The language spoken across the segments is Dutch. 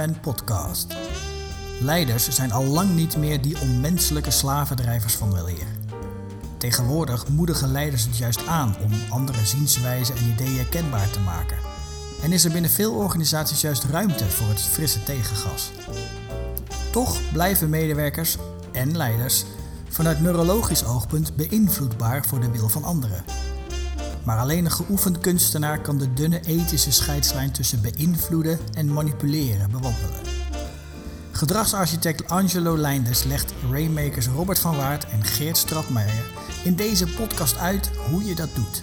Rayman Podcast. Leiders zijn al lang niet meer die onmenselijke slavendrijvers van weleer. Tegenwoordig moedigen leiders het juist aan om andere zienswijzen en ideeën kenbaar te maken. En is er binnen veel organisaties juist ruimte voor het frisse tegengas. Toch blijven medewerkers en leiders vanuit neurologisch oogpunt beïnvloedbaar voor de wil van anderen. Maar alleen een geoefend kunstenaar kan de dunne ethische scheidslijn tussen beïnvloeden en manipuleren bewandelen. Gedragsarchitect Angelo Leinders legt Rainmakers Robert van Waard en Geert Stratmeijer in deze podcast uit hoe je dat doet.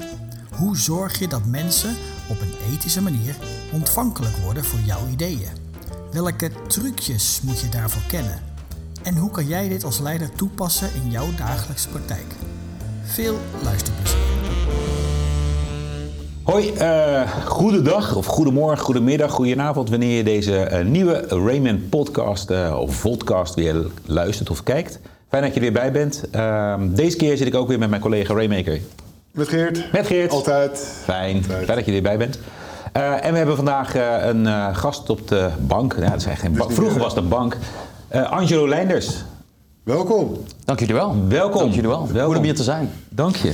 Hoe zorg je dat mensen op een ethische manier ontvankelijk worden voor jouw ideeën? Welke trucjes moet je daarvoor kennen? En hoe kan jij dit als leider toepassen in jouw dagelijkse praktijk? Veel luisterplezier. Hoi, uh, goedendag of goedemorgen, goedemiddag, goedenavond wanneer je deze uh, nieuwe Rayman podcast uh, of podcast weer luistert of kijkt. Fijn dat je er weer bij bent. Ehm, deze keer zit ik ook weer met mijn collega Raymaker. Met Geert. Met Geert. Altijd. Fijn, Altijd. fijn dat je er weer bij bent. en we hebben vandaag een gast op de bank. Ja, dat is geen bank. Vroeger was het bank. Angelo Leinders. Welkom. Dank jullie wel. Welkom. Dank jullie wel. Welkom. Goed om hier te zijn. Dank je.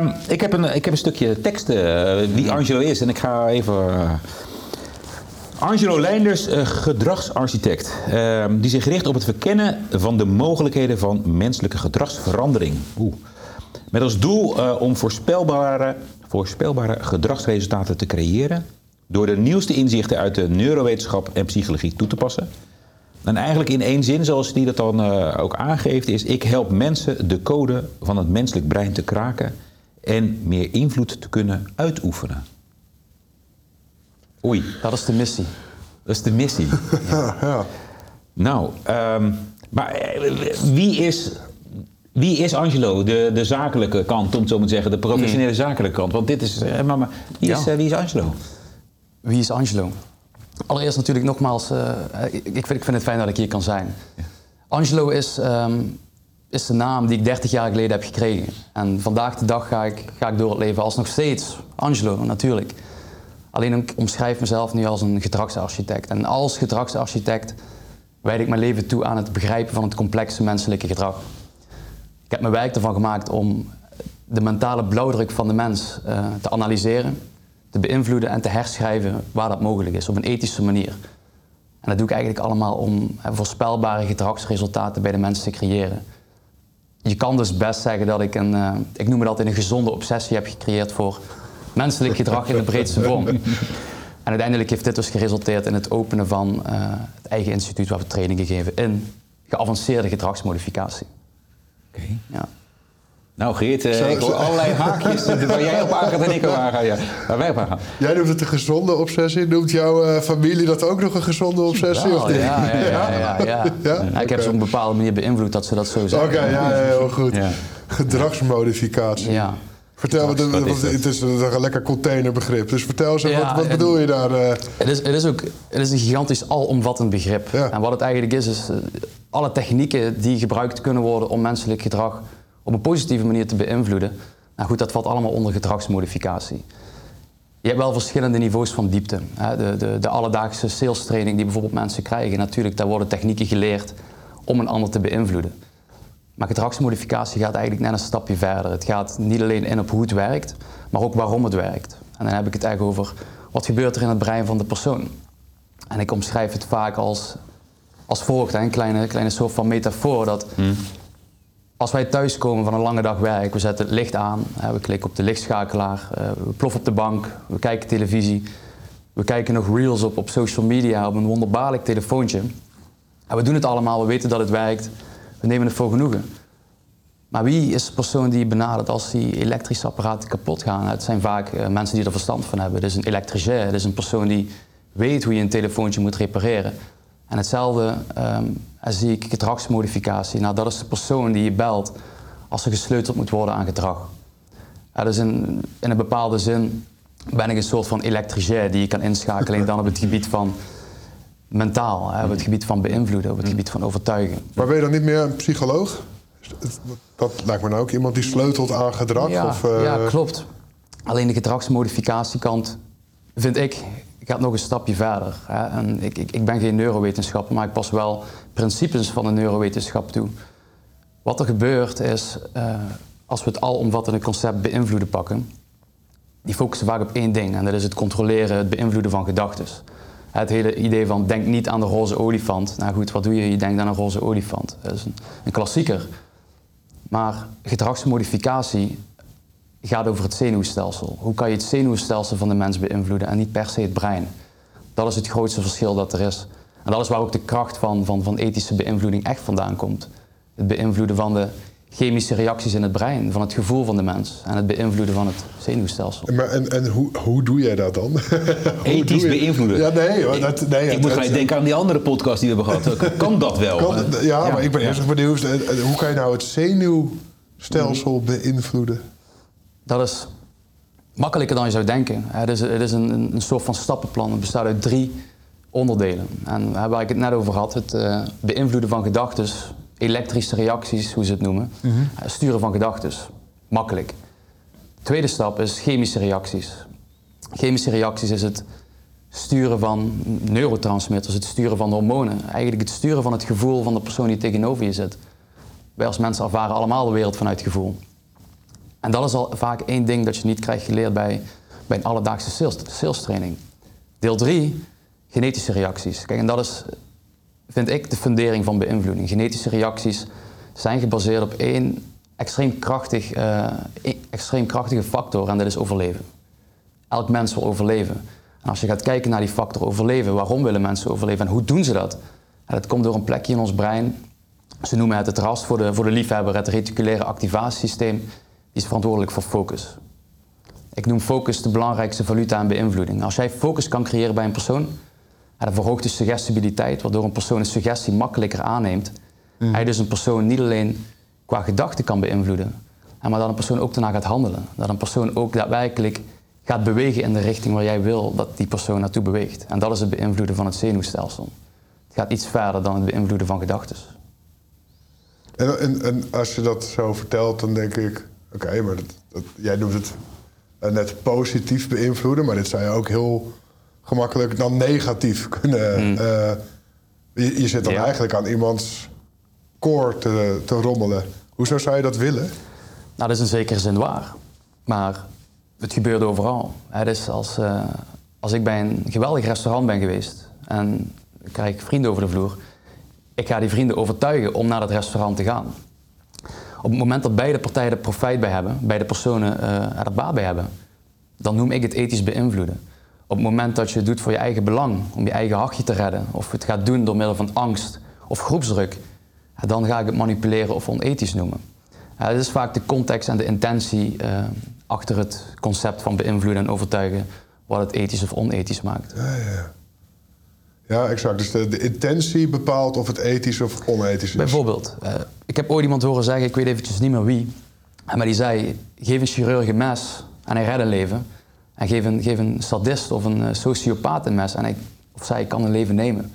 Um, ik, heb een, ik heb een stukje tekst uh, wie Angelo is en ik ga even... Uh, Angelo Leinders, uh, gedragsarchitect, ehm, die zich richt op het verkennen van de mogelijkheden van menselijke gedragsverandering. Oeh. Met als doel om voorspelbare, voorspelbare gedragsresultaten te creëren door de nieuwste inzichten uit de neurowetenschap en psychologie toe te passen. En eigenlijk in één zin, zoals hij dat dan uh, ook aangeeft, is: ik help mensen de code van het menselijk brein te kraken en meer invloed te kunnen uitoefenen. Oei. Dat is de missie. Dat is de missie. ja. ja. Nou, um, maar eh, wie is, wie is Angelo? De, de zakelijke kant, om het zo maar te zeggen, de professionele hmm. zakelijke kant. Want dit is, uh, mama, wie is, ja. uh, wie is Angelo? Wie is Angelo? Allereerst natuurlijk nogmaals, uh, ik, ik, vind, ik, vind, het fijn dat ik hier kan zijn. Ja. Angelo is, um, is de naam die ik 30 jaar geleden heb gekregen. En vandaag de dag ga ik, ga ik door het leven als nog steeds Angelo, natuurlijk. Alleen ik omschrijf mezelf nu als een gedragsarchitect. En als gedragsarchitect wijd ik mijn leven toe aan het begrijpen van het complexe menselijke gedrag. Ik heb mijn werk ervan gemaakt om de mentale blauwdruk van de mens uh, te analyseren te beïnvloeden en te herschrijven waar dat mogelijk is, op een ethische manier. En dat doe ik eigenlijk allemaal om voorspelbare gedragsresultaten bij de mensen te creëren. Je kan dus best zeggen dat ik een, uh, ik noem het altijd een gezonde obsessie heb gecreëerd voor menselijk gedrag in de breedste vorm. En uiteindelijk heeft dit dus geresulteerd in het openen van uh, het eigen instituut waar we trainingen geven in geavanceerde gedragsmodificatie. Oké. Okay. Ja. Nou Geert, ik hoor allerlei haakjes waar jij op aangaat en ik op aanga. Ja. Waar wij op aangaan. Jij noemt het een gezonde obsessie. Noemt jouw uh, familie dat ook nog een gezonde obsessie? Wel, of ja, ja, ja, ja, ja. ja? ja ik heb ze op een bepaalde manier beïnvloed dat ze dat zo zeggen. Oké, okay, ja, heel goed. Gedragsmodificatie. Ja. Vertel, wat, het is een lekker containerbegrip. Dus vertel eens, wat, wat bedoel je daar? Uh... Het, is, het, is ook, het is een gigantisch alomvattend begrip. En wat het eigenlijk is, is alle technieken die gebruikt kunnen worden om menselijk gedrag op een positieve manier te beïnvloeden. Nou goed, dat valt allemaal onder gedragsmodificatie. Je hebt wel verschillende niveaus van diepte. De, de, de alledaagse sales training die bijvoorbeeld mensen krijgen, natuurlijk, daar worden technieken geleerd om een ander te beïnvloeden. Maar gedragsmodificatie gaat eigenlijk net een stapje verder. Het gaat niet alleen in op hoe het werkt, maar ook waarom het werkt. En dan heb ik het eigenlijk over wat gebeurt er in het brein van de persoon. En ik omschrijf het vaak als, als volgt, een kleine, kleine soort van metafoor. Dat hmm. Als wij thuiskomen van een lange dag werk, we zetten het licht aan, we klikken op de lichtschakelaar, eh, we ploffen op de bank, we kijken televisie, we kijken nog reels op op social media op een wonderbaarlijk telefoontje. En we doen het allemaal, we weten dat het werkt, we nemen het voor genoegen. Maar wie is de persoon die benadert als die elektrische apparaten kapot gaan? Het zijn vaak uh, mensen die er verstand van hebben. Is een elektricien, is een persoon die weet hoe je een telefoontje moet repareren. En hetzelfde um, zie ik gedragsmodificatie. Nou, dat is de persoon die je belt als er gesleuteld moet worden aan gedrag. Ja, dus in, in een bepaalde zin ben ik een soort van elektricien die je kan inschakelen dan op het gebied van mentaal, hè, op het gebied van beïnvloeden, op het gebied van overtuigen. Maar ben je dan niet meer een psycholoog? Dat lijkt me nou ook iemand die sleutelt aan gedrag? Ja, of, uh... ja klopt. Alleen de gedragsmodificatiekant vind ik gaat nog een stapje verder. Hè. En ik, ik, ik, ben geen neurowetenschapper, maar ik pas wel principes van de neurowetenschap toe. Wat er gebeurt is, uh, als we het alomvattende concept beïnvloeden pakken, die focussen vaak op één ding en dat is het controleren, het beïnvloeden van gedachten. Het hele idee van denk niet aan de roze olifant. Nou goed, wat doe je? Je denkt aan een roze olifant. Dat is een, een klassieker. Maar gedragsmodificatie gaat over het zenuwstelsel. Hoe kan je het zenuwstelsel van de mens beïnvloeden en niet per se het brein? Dat is het grootste verschil dat er is. En dat is waar ook de kracht van, van, van ethische beïnvloeding echt vandaan komt. Het beïnvloeden van de chemische reacties in het brein, van het gevoel van de mens en het beïnvloeden van het zenuwstelsel. Maar en, en hoe, hoe doe jij dat dan? Ethisch beïnvloeden? Ja, nee. Dat, nee ik moet gelijk denken aan die andere podcast die we hebben gehad. Kan dat wel? Kan, ja, maar ik ben eerst benieuwd, hoe kan je nou het zenuwstelsel beïnvloeden? Dat is makkelijker dan je zou denken. Het is, het is een, een soort van stappenplan. Het bestaat uit drie onderdelen. En waar ik het net over had, het uh, beïnvloeden van gedachten, elektrische reacties, hoe ze het noemen, eh, sturen van gedachten. Makkelijk. De tweede stap is chemische reacties. Chemische reacties is het sturen van neurotransmitters, het sturen van hormonen. Eigenlijk het sturen van het gevoel van de persoon die tegenover je zit. Wij als mensen ervaren allemaal de wereld vanuit gevoel. En dat is al vaak één ding dat je niet krijgt geleerd bij, bij een alledaagse sales, training. Deel 3, genetische reacties. Kijk, en dat is, vind ik, de fundering van beïnvloeding. Genetische reacties zijn gebaseerd op één extreem, krachtig, uh, extreem krachtige factor en dat is overleven. Elk mens wil overleven. En als je gaat kijken naar die factor overleven, waarom willen mensen overleven en hoe doen ze dat? Dat komt door een plekje in ons brein. Ze noemen het het RAS voor de, voor de liefhebber, het reticulaire activatiesysteem is verantwoordelijk voor focus. Ik noem focus de belangrijkste valuta en beïnvloeding. Als jij focus kan creëren bij een persoon, dan verhoogt de suggestibiliteit, waardoor een persoon een suggestie makkelijker aanneemt. Mm. Hij dus een persoon niet alleen qua gedachten kan beïnvloeden, maar dat een persoon ook daarna gaat handelen. Dat een persoon ook daadwerkelijk gaat bewegen in de richting waar jij wil dat die persoon naartoe beweegt. En dat is het beïnvloeden van het zenuwstelsel. Het gaat iets verder dan het beïnvloeden van gedachten. En, en, en, als je dat zo vertelt, dan denk ik, Oké, maar dat, jij noemt het uh, net positief beïnvloeden, maar dit zou je ook heel gemakkelijk dan negatief kunnen. Mm. Uh, je, je, zit dan eigenlijk aan iemands koor te, te rommelen. Hoezo zou je dat willen? Nou, dat is in zekere zin waar. Maar het gebeurt overal. Dus als, uh, als ik bij een geweldig restaurant ben geweest en ik krijg vrienden over de vloer, ik ga die vrienden overtuigen om naar dat restaurant te gaan. Op het moment dat beide partijen er profijt bij hebben, beide personen uh, er baat bij hebben, dan noem ik het ethisch beïnvloeden. Op het moment dat je het doet voor je eigen belang, om je eigen hachje te redden, of het gaat doen door middel van angst of groepsdruk, dan ga ik het manipuleren of onethisch noemen. Dat is vaak de context en de intentie uh, achter het concept van beïnvloeden en overtuigen wat het ethisch of onethisch maakt. Ja, ja. Ja, exact. Dus de, de, intentie bepaalt of het ethisch of onethisch is. Bijvoorbeeld, uh, ik heb ooit iemand horen zeggen, ik weet eventjes niet meer wie, maar die zei: geef een chirurg een mes en hij redt een leven. En geef een, geef een sadist of een uh, sociopaat een mes en hij of zij kan een leven nemen.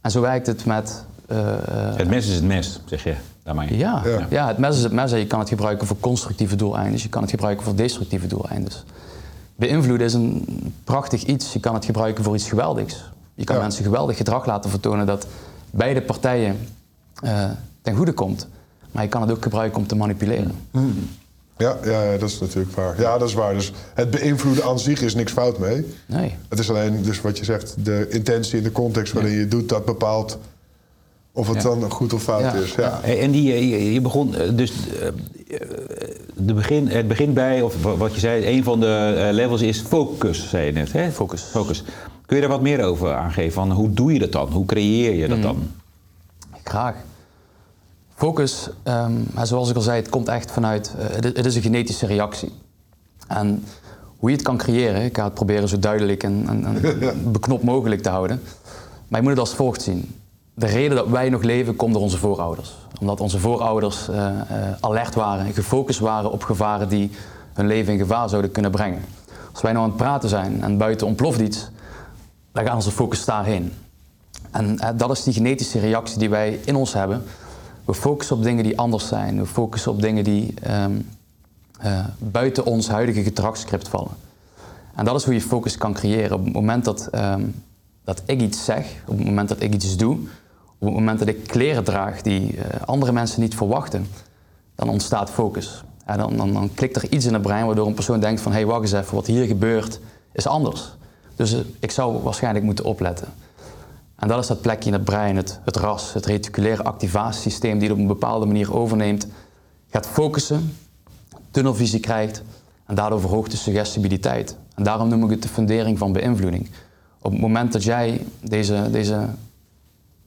En zo werkt het met. Uh, het mes is het mes, zeg je. Daarmee. Ja, ja. ja, het mes is het mes en je kan het gebruiken voor constructieve doeleinden, je kan het gebruiken voor destructieve doeleinden. Beïnvloeden is een prachtig iets, je kan het gebruiken voor iets geweldigs. Je kan mensen geweldig gedrag laten vertonen dat beide partijen uh, ten goede komt. Maar je kan het ook gebruiken om te manipuleren. Hmm. Ja, ja, dat is natuurlijk waar. Ja, dat is waar. Dus het beïnvloeden aan zich is niks fout mee. Nee. Het is alleen, dus wat je zegt, de intentie en de context waarin je het doet, dat bepaalt of het dan goed of fout is. Ja. En die, eh, je begon eh, dus de begin, het begint bij, of wat je zei, een van de levels is focus, zei je net. Hè? Focus. Focus. Kun je daar wat meer over aangeven? Van hoe doe je dat dan? Hoe creëer je dat mm. dan? Graag. Focus, um, zoals ik al zei, het komt echt vanuit, uh, het, is een genetische reactie. En hoe je het kan creëren, ik ga het proberen zo duidelijk en, en, en beknopt mogelijk te houden. Maar je moet het als volgt zien. De reden dat wij nog leven komt door onze voorouders. Omdat onze voorouders uh, uh, alert waren en gefocust waren op gevaren die hun leven in gevaar zouden kunnen brengen. Als wij nou aan het praten zijn en buiten ontploft iets, dan gaan onze focus daarheen. En eh, dat is die genetische reactie die wij in ons hebben. We focussen op dingen die anders zijn. We focussen op dingen die um, uh, buiten ons huidige gedragsscript vallen. En dat is hoe je focus kan creëren. Op het moment dat, ehm, dat ik iets zeg, op het moment dat ik iets doe, op het moment dat ik kleren draag die uh, andere mensen niet verwachten, dan ontstaat focus. En dan, dan, dan, klikt er iets in het brein waardoor een persoon denkt van hé, hey, wacht eens even, wat hier gebeurt is anders. Dus uh, ik zou waarschijnlijk moeten opletten. En dat is dat plekje in het brein, het, het RAS, het reticulaire activatiesysteem, die het op een bepaalde manier overneemt, gaat focussen, tunnelvisie krijgt en daardoor verhoogt de suggestibiliteit. En daarom noem ik het de fundering van beïnvloeding. Op het moment dat jij deze, deze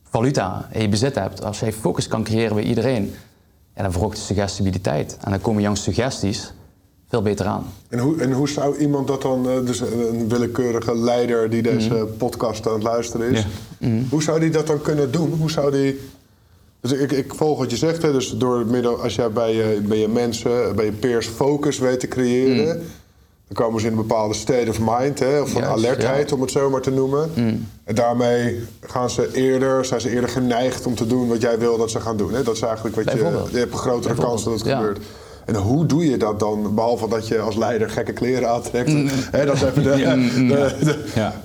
valuta in je bezit hebt, als jij focus kan creëren bij iedereen, ja, dan verhoogt de suggestibiliteit. En dan komen jouw suggesties veel beter aan. En hoe, en hoe zou iemand dat dan, eh, dus een willekeurige leider die deze mhm. podcast aan het luisteren is, mhm. hoe zou die dat dan kunnen doen? Hoe zou die. Dus ik, ik volg wat je zegt, hè, dus door middel, als jij bij je, bij je mensen, bij je peers focus weet te creëren, mhm. dan komen ze in een bepaalde state of mind, hè, of van alertheid om het zo maar te noemen. En daarmee gaan ze eerder, zijn ze eerder geneigd om te doen wat jij wil dat ze gaan doen. Hè? Dat is eigenlijk wat je. Je hebt een grotere kans dat het gebeurt. En hoe doe je dat dan? Behalve dat je als leider gekke kleren aantrekt. Mm. dat is even de,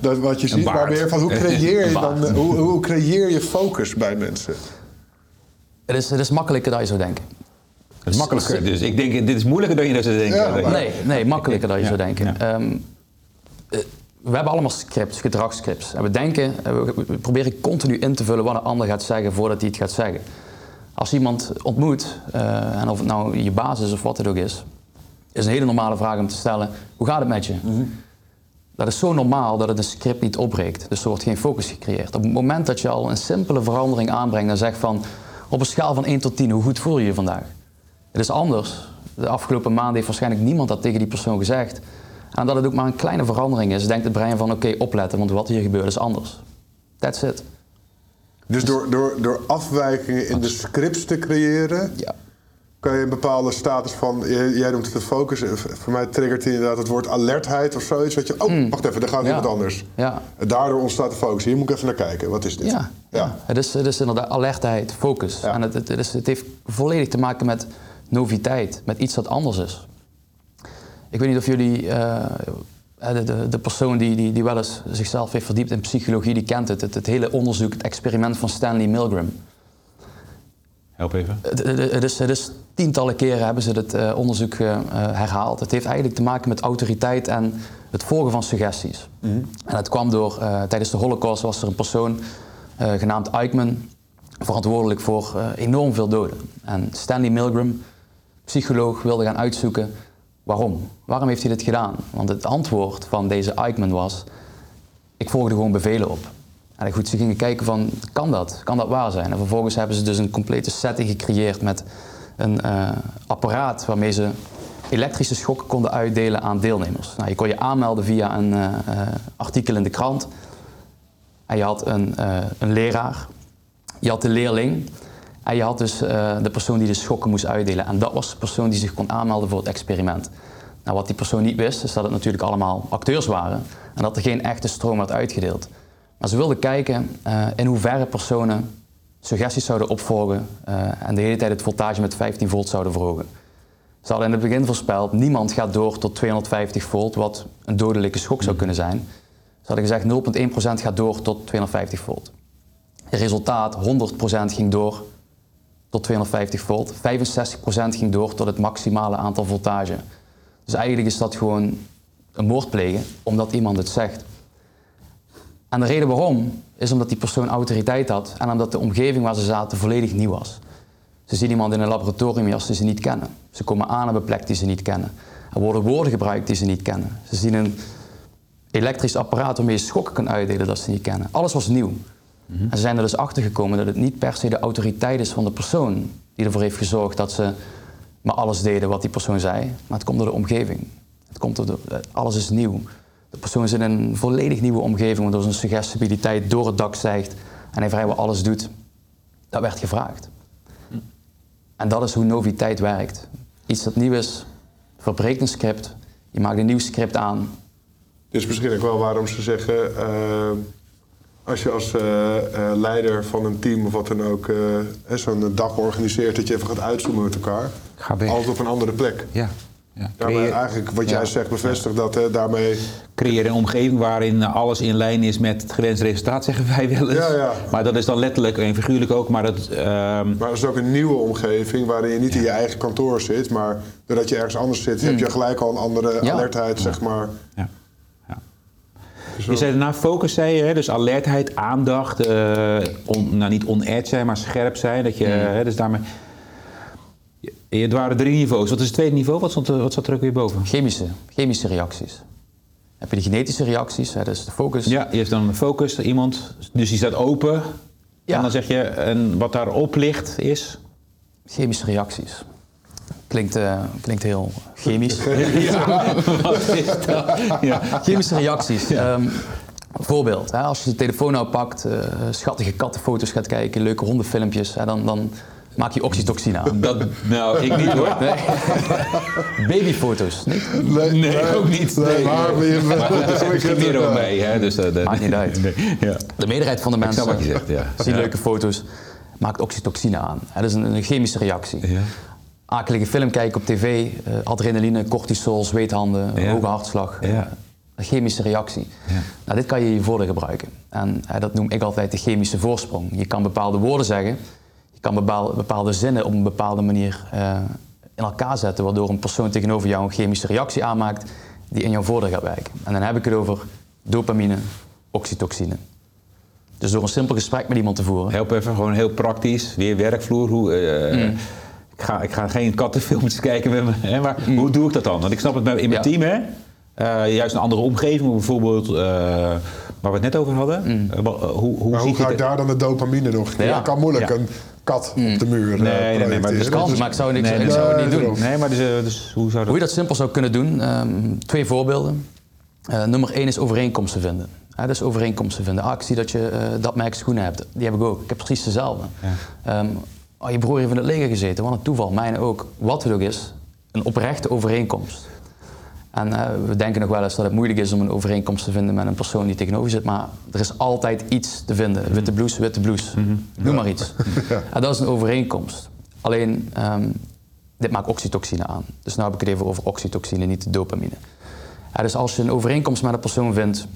de, wat je ziet. Maar meer van hoe creëer je dan, hoe, hoe creëer je focus bij mensen? Het is, het is makkelijker dan je zou denken. Het is makkelijker. Dus ik denk, dit is moeilijker dan je dat zou denken. nee, nee, makkelijker dan je zou denken. Um, we hebben allemaal scripts, gedragsscripts. En we denken, we proberen continu in te vullen wat een ander gaat zeggen voordat hij het gaat zeggen. Als iemand ontmoet, uh, en of het nou je basis of wat het ook is, is een hele normale vraag om te stellen: hoe gaat het met je? Mhm. Dat is zo normaal dat het een script niet opbreekt. Dus er wordt geen focus gecreëerd. Op het moment dat je al een simpele verandering aanbrengt en zegt van op een schaal van 1 tot 10, hoe goed voel je je vandaag? Het is anders. De afgelopen maanden heeft waarschijnlijk niemand dat tegen die persoon gezegd. En dat het ook maar een kleine verandering is, denkt het brein van oké, opletten, want wat hier gebeurt is anders. That's it. Dus door, door, door afwijkingen in de scripts te creëren, ja. kan je een bepaalde status van, jij noemt het de focus, voor mij triggert het inderdaad het woord alertheid of zoiets. Weet je, oh, hmm. wacht even, daar gaat ja. iemand anders. Ja. Daardoor ontstaat de focus. Hier moet ik even naar kijken, wat is dit? Ja, ja. Het, is, het is inderdaad alertheid, focus. En het, het, is, het heeft volledig te maken met noviteit, met iets dat anders is. Ik weet niet of jullie uh, de, de, de, persoon die, die, die wel eens zichzelf heeft verdiept in psychologie, die kent het. Het, het hele onderzoek, het experiment van Stanley Milgram. Help even. Het, is, het is tientallen keren hebben ze het uh, onderzoek uh, herhaald. Het heeft eigenlijk te maken met autoriteit en het volgen van suggesties. Mm -hmm. En het kwam door, uh, tijdens de holocaust was er een persoon genaamd Eichmann, verantwoordelijk voor enorm veel doden. En Stanley Milgram, psycholoog, wilde gaan uitzoeken Waarom? Waarom heeft hij dit gedaan? Want het antwoord van deze Eichmann was: ik volgde gewoon bevelen op. En goed, ze gingen kijken van, kan dat? Kan dat waar zijn? En vervolgens hebben ze dus een complete setting gecreëerd met een uh, apparaat waarmee ze elektrische schokken konden uitdelen aan deelnemers. Nou, je kon je aanmelden via een uh, artikel in de krant. En je had een, een leraar, je had de leerling en je had dus uh, de persoon die de schokken moest uitdelen. En dat was de persoon die zich kon aanmelden voor het experiment. Nou, wat die persoon niet wist, is dat het natuurlijk allemaal acteurs waren. En dat er geen echte stroom werd uitgedeeld. Maar ze wilden kijken uh, in hoeverre personen suggesties zouden opvolgen uh, en de hele tijd het voltage met 15 volt zouden verhogen. Ze hadden in het begin voorspeld, niemand gaat door tot 250 volt, wat een dodelijke schok zou kunnen zijn. Ze hadden gezegd 0,1% gaat door tot 250 volt. Het resultaat, 100% ging door tot 250 volt. 65% ging door tot het maximale aantal voltage. Dus eigenlijk is dat gewoon een moord plegen omdat iemand het zegt. En de reden waarom is omdat die persoon autoriteit had en omdat de omgeving waar ze zaten volledig nieuw was. Ze zien iemand in een laboratorium als ze ze niet kennen. Ze komen aan op een plek die ze niet kennen. Er worden woorden gebruikt die ze niet kennen. Ze zien een elektrisch apparaat waarmee je schokken kan uitdelen dat ze niet kennen. Alles was nieuw. En ze zijn er dus achter gekomen dat het niet per se de autoriteit is van de persoon die ervoor heeft gezorgd dat ze maar alles deden wat die persoon zei, maar het komt door de omgeving. Het komt door de, alles is nieuw. De persoon is in een volledig nieuwe omgeving, waardoor zijn suggestibiliteit door het dak stijgt en hij vrijwel alles doet. Dat werd gevraagd. En dat is hoe noviteit werkt. Iets dat nieuw is, verbreekt een script, je maakt een nieuw script aan. Is misschien ook wel waarom ze zeggen. Uh als je als uh, uh, leider van een team of wat dan ook uh, zo'n dag organiseert, dat je even gaat uitzoomen met elkaar. Ga weg. Altijd op een andere plek. Ja. Ja, maar eigenlijk wat jij zegt bevestigt dat hè, daarmee... Creëer een omgeving waarin alles in lijn is met het gewenste resultaat, zeggen wij wel eens. Ja, ja. Maar dat is dan letterlijk en figuurlijk ook. Maar, dat, ehm, maar het is ook een nieuwe omgeving waarin je niet in je eigen kantoor zit, maar doordat je ergens anders zit, heb je gelijk al een andere alertheid, zeg maar. Ja. Je zei daarna focus, zei je, hè? dus alertheid, aandacht, uh, on, nou niet on-edge zijn, maar scherp zijn. Dat je, hè, dus daarmee... Het waren drie niveaus. Wat is het tweede niveau? Wat, stond, wat zat er ook weer boven? Chemische, chemische reacties. Heb je de genetische reacties, hè, dat is de focus. Ja, je hebt dan een focus, iemand, dus die staat open. Ja. En dan zeg je, en wat daarop ligt is? Chemische reacties. Klinkt, uh, klinkt heel chemisch. ja, wat is dat? Ja. Chemische reacties. Um, voorbeeld, hè, als je de telefoon nou pakt, uh, schattige kattenfoto's gaat kijken, leuke hondenfilmpjes, hè, dan, dan maak je oxytocine aan. Dat, nou, ik niet hoor. Nee. Babyfoto's, niet? Nee, nee, ook niet. Nee, maar, maar, maar goed, er zit misschien meer over mee. Hè, dus, uh, Maakt niet uit. Nee, ja. De meerderheid van de mensen zegt, ja. zien leuke foto's, maakt oxytocine aan. Hè, dat is een, een chemische reactie. Akelige film kijken op tv, uh, adrenaline, cortisol, zweethanden, Ja. hoge hartslag. Ja. Een chemische reactie. Ja. Nou, dit kan je in je voordeel gebruiken. En dat noem ik altijd de chemische voorsprong. Je kan bepaalde woorden zeggen, je kan bepaalde, bepaalde zinnen op een bepaalde manier eh, in elkaar zetten, waardoor een persoon tegenover jou een chemische reactie aanmaakt die in jouw voordeel gaat werken. En dan heb ik het over dopamine, oxytocine. Dus door een simpel gesprek met iemand te voeren. Help even, gewoon heel praktisch. Weer werkvloer. Hoe, eh, Mm. Ik, ga, ik ga geen kattenfilmpjes kijken met me. Hè, maar hoe doe ik dat dan? Want ik snap het bij- in mijn Mm. Ja. team, hè? Eh, juist een andere omgeving, bijvoorbeeld eh, waar we het net over hadden. Mm. Eh, hoe hoe Maar hoe ga ik daar dan de dopamine nog? Ja. Kan moeilijk Ja. een kat op de muur Nee, nee, nee, maar dus kan, Dus- maar ik zou, niks, Nee, ik nee. zou het niet doen. Nee, maar dus, dus hoe zou dat... Hoe je dat simpel zou kunnen doen, ehm, twee voorbeelden. Eh, nummer één is overeenkomsten vinden. Hè, dus overeenkomsten vinden. Ah, ik zie dat je eh, dat merk schoenen hebt. Die heb ik ook. Ik heb precies dezelfde. Ehm, oh, je broer heeft in het leger gezeten. Wat een toeval. Mijn ook. Wat het ook is, een oprechte overeenkomst. En eh, we denken nog wel eens dat het moeilijk is om een overeenkomst te vinden met een persoon die tegenover zit. Maar er is altijd iets te vinden. Witte blouse, witte blouse. Noem maar iets. En dat is een overeenkomst. Alleen, ehm, dit maakt oxytocine aan. Dus nu heb ik het even over oxytocine, niet de dopamine. Ja, dus als je een overeenkomst met een persoon vindt,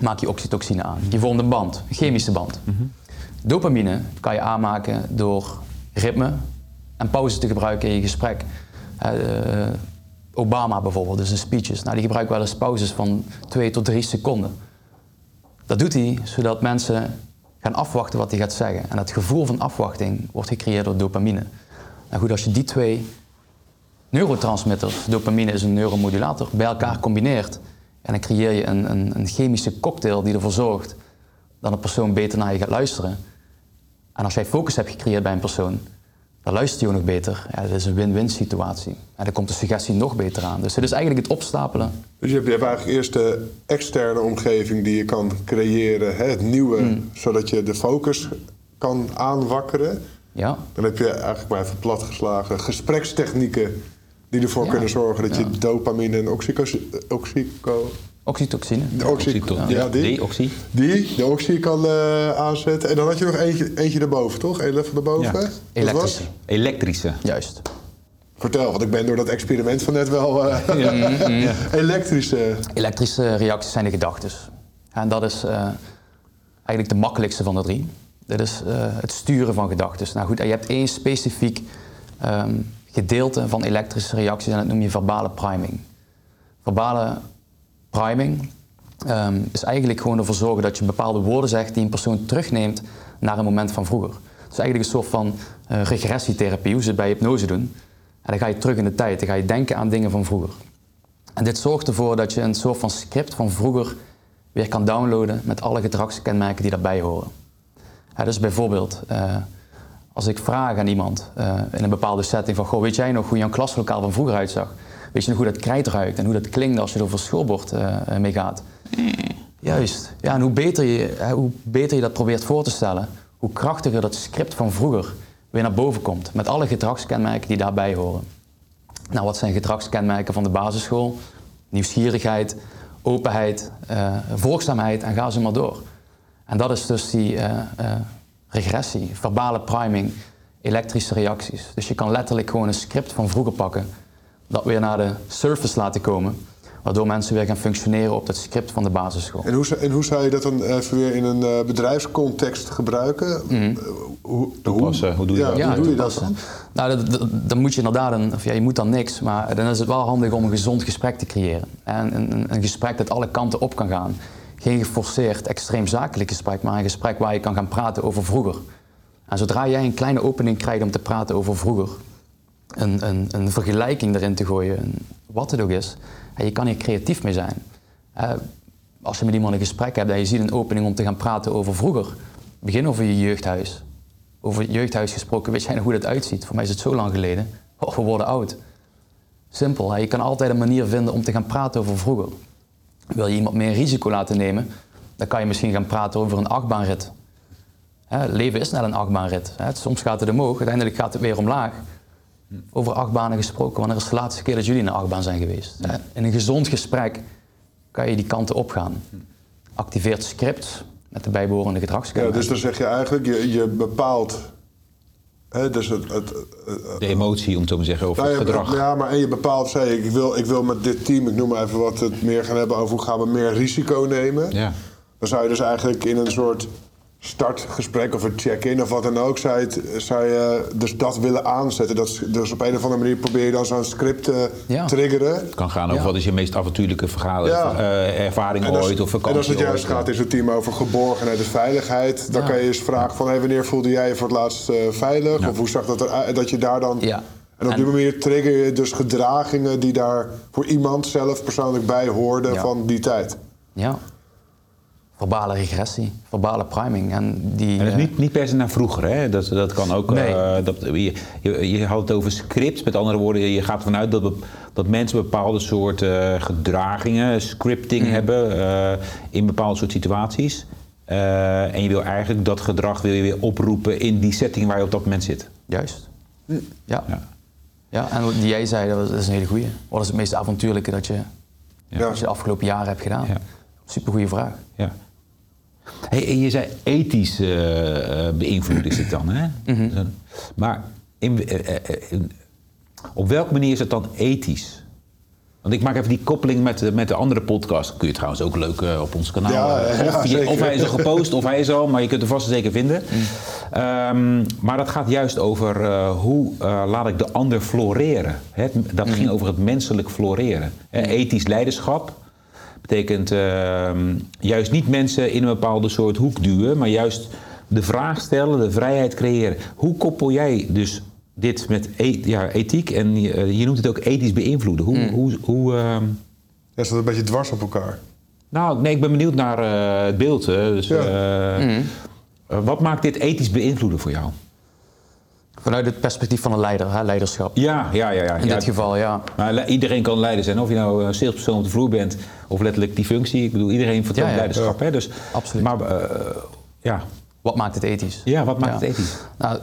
maak je oxytocine aan. Je vormt een band, een chemische band. Dopamine kan je aanmaken door ritme en pauze te gebruiken in je gesprek. Eh, Obama bijvoorbeeld, dus in speeches, nou, die gebruikt wel eens pauzes van twee tot drie seconden. Dat doet hij zodat mensen gaan afwachten wat hij gaat zeggen. En het gevoel van afwachting wordt gecreëerd door dopamine. Nou goed, als je die twee neurotransmitters, dopamine is een neuromodulator, bij elkaar combineert. En dan creëer je een, een, een chemische cocktail die ervoor zorgt dat een persoon beter naar je gaat luisteren. En als jij focus hebt gecreëerd bij een persoon, dan luistert hij ook nog beter. Ja, dat is een win-win situatie. En dan komt de suggestie nog beter aan. Dus het is eigenlijk het opstapelen. Dus je hebt, je hebt eigenlijk eerst de externe omgeving die je kan creëren, hè, het nieuwe, Mm. zodat je de focus kan aanwakkeren. Ja, Dan heb je eigenlijk maar even platgeslagen gesprekstechnieken die ervoor Ja. kunnen zorgen dat je dopamine en oxyco, oxyco, oxytocine. de ja, die, Die, oxy. die, de oxy kan eh, aanzetten. En dan had je nog eentje, eentje erboven, toch? Eén level erboven. Ja. Dat was? Elektrische. Elektrische. Juist. Vertel, want ik ben door dat experiment van net wel eh, elektrische. Elektrische reacties zijn de gedachten. En dat is eh, eigenlijk de makkelijkste van de drie. Dit is eh, het sturen van gedachten. Nou goed, en je hebt één specifiek ehm, gedeelte van elektrische reacties en dat noem je verbale priming. Verbale priming ehm, is eigenlijk gewoon ervoor zorgen dat je bepaalde woorden zegt die een persoon terugneemt naar een moment van vroeger. Het is eigenlijk een soort van eh, regressietherapie, hoe ze het bij hypnose doen. En dan ga je terug in de tijd, dan ga je denken aan dingen van vroeger. En dit zorgt ervoor dat je een soort van script van vroeger weer kan downloaden met alle gedragskenmerken die daarbij horen. Dus bijvoorbeeld, eh, als ik vraag aan iemand eh, in een bepaalde setting van, goh, weet jij nog hoe jouw klaslokaal van vroeger uitzag? Weet je nog hoe dat krijt ruikt en hoe dat klinkt als je er over schoolbord eh, mee gaat? Juist. Ja, en hoe beter, je, hoe beter je dat probeert voor te stellen, hoe krachtiger dat script van vroeger weer naar boven komt. Met alle gedragskenmerken die daarbij horen. Nou, wat zijn gedragskenmerken van de basisschool? Nieuwsgierigheid, openheid, eh, volgzaamheid en ga zo maar door. En dat is dus die regressie, verbale priming, elektrische reacties. Dus je kan letterlijk gewoon een script van vroeger pakken, dat weer naar de surface laten komen. Waardoor mensen weer gaan functioneren op dat script van de basisschool. En hoe, en hoe zou je dat dan even weer in een eh, bedrijfscontext gebruiken? Eh, hoe, Toepassen, hoe doe je ja, dat? Hoe doe je dat? Nou, dat- dat- dan moet je inderdaad, een, of ja, je moet dan niks, maar dan is het wel handig om een gezond gesprek te creëren. En een, een, een gesprek dat alle kanten op kan gaan. Geen geforceerd, extreem zakelijk gesprek, maar een gesprek waar je kan gaan praten over vroeger. En zodra jij een kleine opening krijgt om te praten over vroeger, een, een, vergelijking erin te gooien, wat het ook is, en je kan hier creatief mee zijn. Eh, als je met iemand een gesprek hebt en je ziet een opening om te gaan praten over vroeger, begin over je jeugdhuis. Over jeugdhuis gesproken, weet jij nog hoe dat uitziet? Voor mij is het zo lang geleden. Oh, we worden oud. Simpel, hè? je kan altijd een manier vinden om te gaan praten over vroeger. Wil je iemand meer risico laten nemen, dan kan je misschien gaan praten over een achtbaanrit. Hè, leven is net een achtbaanrit. Hè. Soms gaat het omhoog, uiteindelijk gaat het weer omlaag. Over achtbanen gesproken, wanneer is de laatste keer dat jullie in een achtbaan zijn geweest? Hè? In een gezond gesprek kan je die kanten opgaan. Activeert script met de bijbehorende Ja, gedragskenmerken. dus dan zeg je eigenlijk, je, je bepaalt. Hè, dus het, het, het- De emotie, om het zo maar te zeggen, over nou, het ja, gedrag. Ja, maar en je bepaalt, zei ik, ik wil, ik wil met dit team, ik noem maar even wat, het meer gaan hebben over hoe gaan we meer risico nemen. Ja. Dan zou je dus eigenlijk in een soort startgesprek of een check-in of wat dan ook, zou je, zou je dus dat willen aanzetten. Dat, is- dus op een of andere manier probeer je dan zo'n script te Ja. triggeren. Het kan gaan over Ja. wat is je meest avontuurlijke verhaal, Ja. eh, ervaring En als, ooit of en vakantie als het juist ooit. gaat in zo'n team over geborgenheid en veiligheid, dan Ja. kan je eens vragen van hey, wanneer voelde jij je voor het laatst eh, veilig? Ja. Of hoe zag dat eruit? Dat je daar dan. Ja. En op die En- manier trigger je dus gedragingen die daar voor iemand zelf persoonlijk bij hoorden Ja. van die tijd. Ja. Verbale regressie, verbale priming. En die, En dat is eh, niet, niet per se naar vroeger, hè? Dat, dat kan ook. Nee. eh, dat, je, je, je had het over scripts, met andere woorden, je gaat ervan uit dat, be- dat mensen bepaalde soort eh, gedragingen, scripting Mm. hebben eh, in bepaalde soort situaties. Eh, en je wil eigenlijk dat gedrag wil je weer oproepen in die setting waar je op dat moment zit. Juist. Ja. Ja. ja. En wat die jij zei, dat is- dat is een hele goeie. Wat is het meest avontuurlijke dat je, Ja. dat je de afgelopen jaren hebt gedaan? Ja. Supergoeie vraag. Ja. Hey, en je zei ethisch eh, eh, beïnvloed is het dan, hè? Mhm. Maar in, eh, in- op welke manier is het dan ethisch? Want ik maak even die koppeling met, de- met de andere podcast. Kun je trouwens ook leuk op ons kanaal. Ja, ja, of, je- zeker. of hij is al gepost, of hij is al, maar je kunt er vast en zeker vinden. Ehm, maar dat gaat juist over eh, hoe eh, laat ik de ander floreren. Dat ging over het menselijk floreren. Hè, ethisch leiderschap betekent ehm, juist niet mensen in een bepaalde soort hoek duwen, maar juist de vraag stellen, de vrijheid creëren. Hoe koppel jij dus dit met e- ja, ethiek en je, je noemt het ook ethisch beïnvloeden? Hoe, hoe, hoe, ehm, Ja, staat een beetje dwars op elkaar. nou, nee, ik ben benieuwd naar eh, het beeld. Hè. Dus, Ja. eh, eh, wat maakt dit ethisch beïnvloeden voor jou? Vanuit het perspectief van een leider, hè, leiderschap. Ja, ja, ja. ja. In ja, dit geval, ja. Maar le- iedereen kan leider zijn. Of je nou een salespersoon op de vloer bent of letterlijk die functie. Ik bedoel, iedereen vertoont Ja, ja. leiderschap. Hè? Dus, Absoluut. Maar eh, ja. Wat maakt het ethisch? ja, wat maakt het ethisch? Nou,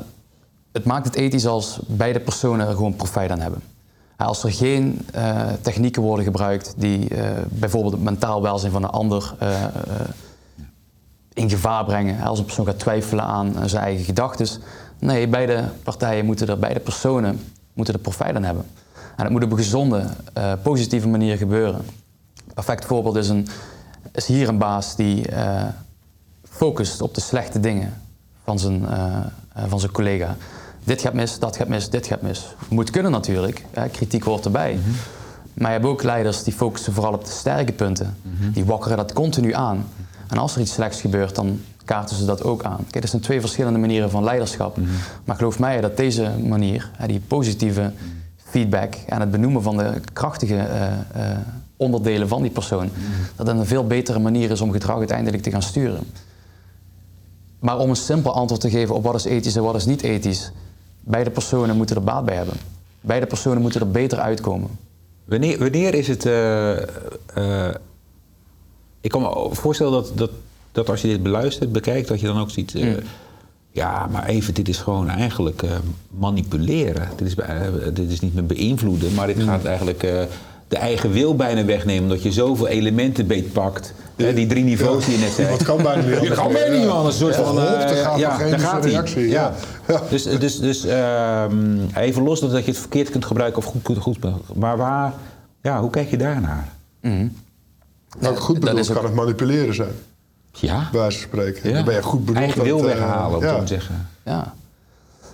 het maakt het ethisch als beide personen er gewoon profijt aan hebben. Als er geen eh, technieken worden gebruikt die eh, bijvoorbeeld het mentaal welzijn van een ander in gevaar brengen. Als een persoon gaat twijfelen aan zijn eigen gedachten. Nee, beide partijen moeten er, beide personen moeten er profijt aan hebben. En het moet op een gezonde, positieve manier gebeuren. Een perfect voorbeeld is, een, is hier een baas die eh, focust op de slechte dingen van zijn, eh, eh, van zijn collega. Dit gaat mis, dat gaat mis, dit gaat mis. Moet kunnen natuurlijk, hè, kritiek hoort erbij. Maar je hebt ook leiders die focussen vooral op de sterke punten. Die wakkeren dat continu aan. En als er iets slechts gebeurt, dan kaarten ze dat ook aan. Kijk, dat zijn twee verschillende manieren van leiderschap. Maar geloof mij dat deze manier, hè, die positieve feedback en het benoemen van de krachtige onderdelen van die persoon, dat dat een veel betere manier is om gedrag uiteindelijk te gaan sturen. Maar om een simpel antwoord te geven op wat is ethisch en wat is niet ethisch, beide personen moeten er baat bij hebben. Beide personen moeten er beter uitkomen. Wanneer, wanneer is het. eh, eh, ik kan me voorstellen dat, dat, dat als je dit beluistert, bekijkt, dat je dan ook ziet. eh, Ja, maar even, dit is gewoon eigenlijk manipuleren. Dit is, dit is niet meer beïnvloeden, maar dit gaat eigenlijk. De eigen wil bijna wegnemen. Omdat je zoveel elementen beetpakt. Hè, die drie niveaus die je net zei. Dat kan bijna niet Je kan anders. bijna niet anders. Een soort Ja, van, hop, eh, gaat ja, geen daar gaat reactie, Ja. ja. Dus, dus, dus ehm, even los dat je het verkeerd kunt gebruiken of goed, goed, goed Maar waar, ja, hoe kijk je daarnaar? Nou, goed dat bedoeld kan het manipuleren zijn, Ja, bij spreken. ja. Dan ben je goed bedoeld. eigen wil dat, eh, weghalen, om te zeggen. Ja.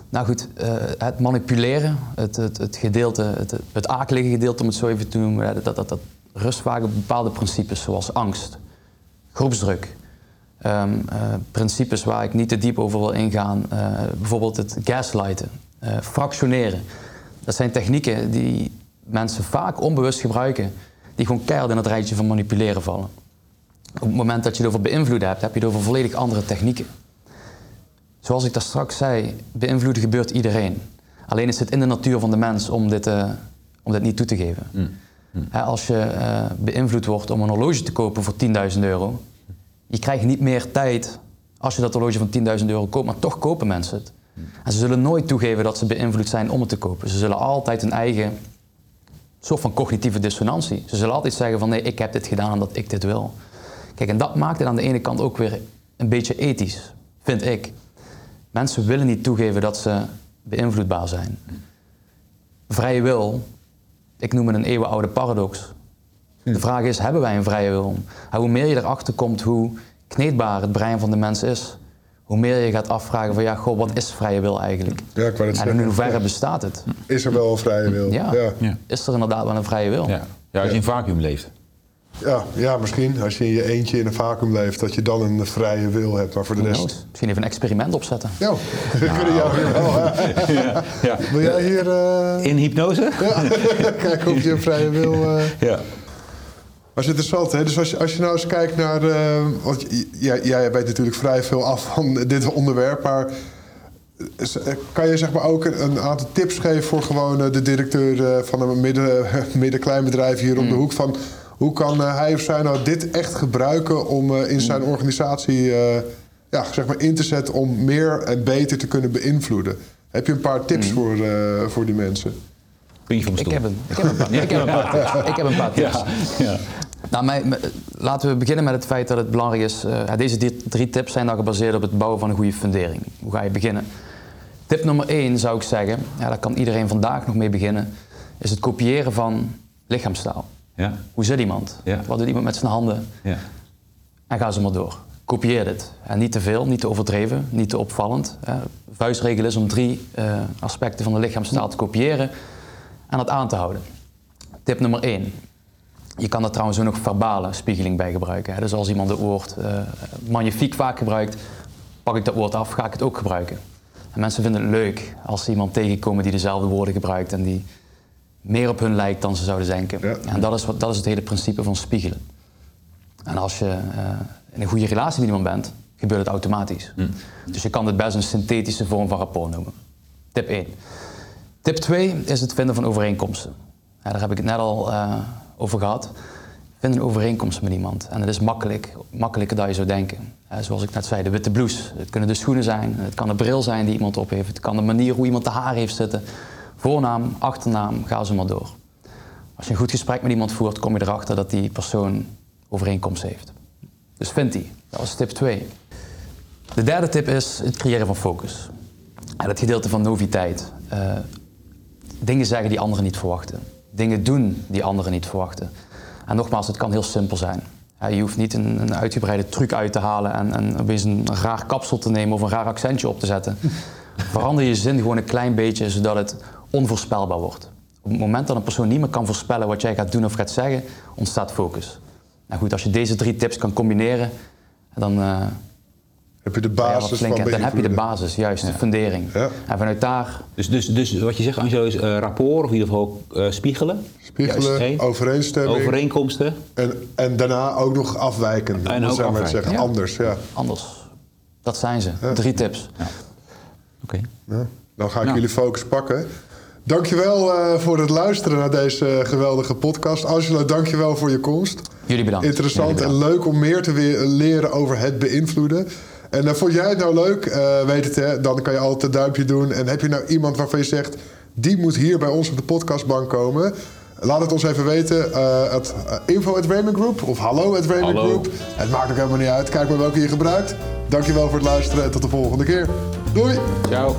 Nou goed, eh, het manipuleren, het, het, het gedeelte, het, het akelige gedeelte om het zo even te noemen, dat, dat, dat, dat rust vaak op bepaalde principes zoals angst, groepsdruk. Ehm, eh, principes waar ik niet te diep over wil ingaan, eh, bijvoorbeeld het gaslighten, fractioneren. Dat zijn technieken die mensen vaak onbewust gebruiken, die gewoon keihard in het rijtje van manipuleren vallen. Op het moment dat je het over beïnvloeden hebt, heb je het over volledig andere technieken. Zoals ik daar straks zei, beïnvloeden gebeurt iedereen. Alleen is het in de natuur van de mens om dit, eh, om dit niet toe te geven. Hè, als je eh, beïnvloed wordt om een horloge te kopen voor 10.000 euro, je krijgt niet meer tijd als je dat horloge van 10.000 euro koopt, maar toch kopen mensen het. En ze zullen nooit toegeven dat ze beïnvloed zijn om het te kopen. Ze zullen altijd hun eigen soort van cognitieve dissonantie. Ze zullen altijd zeggen van nee, ik heb dit gedaan omdat ik dit wil. Kijk, en dat maakt het aan de ene kant ook weer een beetje ethisch, vind ik. Mensen willen niet toegeven dat ze beïnvloedbaar zijn. Vrije wil, ik noem het een eeuwenoude paradox. De vraag is, hebben wij een vrije wil? En hoe meer je erachter komt hoe kneedbaar het brein van de mens is, hoe meer je gaat afvragen van ja, goh, wat is vrije wil eigenlijk? Ja, ik en in hoeverre bestaat het? Is er wel een vrije wil? Ja. Ja. Ja. Is er inderdaad wel een vrije wil? Ja. ja, als je in vacuüm leeft. Ja, ja, misschien als je in je eentje in een vacuüm leeft, dat je dan een vrije wil hebt. Maar voor de rest. knows? Misschien even een experiment opzetten. Ja, we kunnen jou hier wel. hè. Ja. Ja. Wil jij hier eh, In hypnose? kijken of je een vrije wil. eh, Ja. Maar het is interessant, hè? Dus als je, als je nou eens kijkt naar. eh, want jij, jij weet natuurlijk vrij veel af van dit onderwerp, maar. Kan je zeg maar ook een, een aantal tips geven voor gewoon de directeur van een midden, midden-klein bedrijf hier om de hoek? Van hoe kan eh, hij of zij nou dit echt gebruiken om eh, in zijn organisatie eh, ja, zeg maar in te zetten om meer en beter te kunnen beïnvloeden? Heb je een paar tips voor, eh, voor die mensen? Puntje van mijn Ik heb een, ik heb een, paar, ik heb een paar tips. Ik heb een paar tips. Ja, ja. Nou, laten we beginnen met het feit dat het belangrijk is. eh, deze drie, drie tips zijn dan gebaseerd op het bouwen van een goede fundering. Hoe ga je beginnen? Tip nummer één zou ik zeggen, ja, daar kan iedereen vandaag nog mee beginnen, is het kopiëren van lichaamstaal. Ja. Hoe zit iemand? Ja. Wat doet iemand met zijn handen? Ja. En ga ze maar door. Kopieer dit. En niet te veel, niet te overdreven, niet te opvallend. Hè. Vuistregel is om drie eh, aspecten van de lichaamstaal te kopiëren en dat aan te houden. Tip nummer één. Je kan er trouwens ook nog verbale spiegeling bij gebruiken. Hè. Dus als iemand het woord eh, magnifiek vaak gebruikt, pak ik dat woord af, ga ik het ook gebruiken. En mensen vinden het leuk als ze iemand tegenkomen die dezelfde woorden gebruikt en die meer op hun lijkt dan ze zouden denken. Ja. En dat is, wat, dat is het hele principe van spiegelen. En als je eh, in een goede relatie met iemand bent, gebeurt het automatisch. Dus je kan dit best een synthetische vorm van rapport noemen. Tip 1. Tip 2 is het vinden van overeenkomsten. Ja, daar heb ik het net al eh, over gehad. Vind een overeenkomst met iemand. En het is makkelijk, makkelijker dan je zou denken. Zoals ik net zei, de witte blouse. Het kunnen de schoenen zijn, het kan de bril zijn die iemand op heeft. Het kan de manier hoe iemand de haar heeft zitten. Voornaam, achternaam, ga zo maar door. Als je een goed gesprek met iemand voert, kom je erachter dat die persoon overeenkomst heeft. Dus vind die. Dat was tip 2. De derde tip is het creëren van focus. En het gedeelte van noviteit. Eh, dingen zeggen die anderen niet verwachten. Dingen doen die anderen niet verwachten. En nogmaals, het kan heel simpel zijn. Je hoeft niet een, een uitgebreide truc uit te halen en, en opeens een raar kapsel te nemen of een raar accentje op te zetten. Verander je zin gewoon een klein beetje, zodat het onvoorspelbaar wordt. Op het moment dat een persoon niet meer kan voorspellen wat jij gaat doen of gaat zeggen, ontstaat focus. Nou goed, als je deze drie tips kan combineren, dan, eh, Heb je de ja, basis van dan heb je de basis, juist, de fundering. Ja. En vanuit daar Dus, dus, dus wat je zegt, Angelo, is eh, rapport, of in ieder geval eh, spiegelen. Spiegelen, Juist, overeenstemming. Overeenkomsten. En, en daarna ook nog afwijken. En om ook het zo maar te afwijken, zeggen. ja. Anders, ja. anders. Dat zijn ze. Drie tips. Oké. ja. Dan ga ik Nou. jullie focus pakken. Dankjewel eh voor het luisteren naar deze eh, geweldige podcast. Angelo, dankjewel voor je komst. Jullie bedankt. Interessant Jullie en leuk om meer te weer leren over het beïnvloeden. En eh, vond jij het nou leuk? Eh, weet het, hè? Dan kan je altijd een duimpje doen. En heb je nou iemand waarvan je zegt... die moet hier bij ons op de podcastbank komen... Laat het ons even weten. Uh, at, info at Raymond Group of hallo at Raymond Hallo. Group. Het maakt ook helemaal niet uit. Kijk maar welke je gebruikt. Dankjewel voor het luisteren en tot de volgende keer. Doei! Ciao.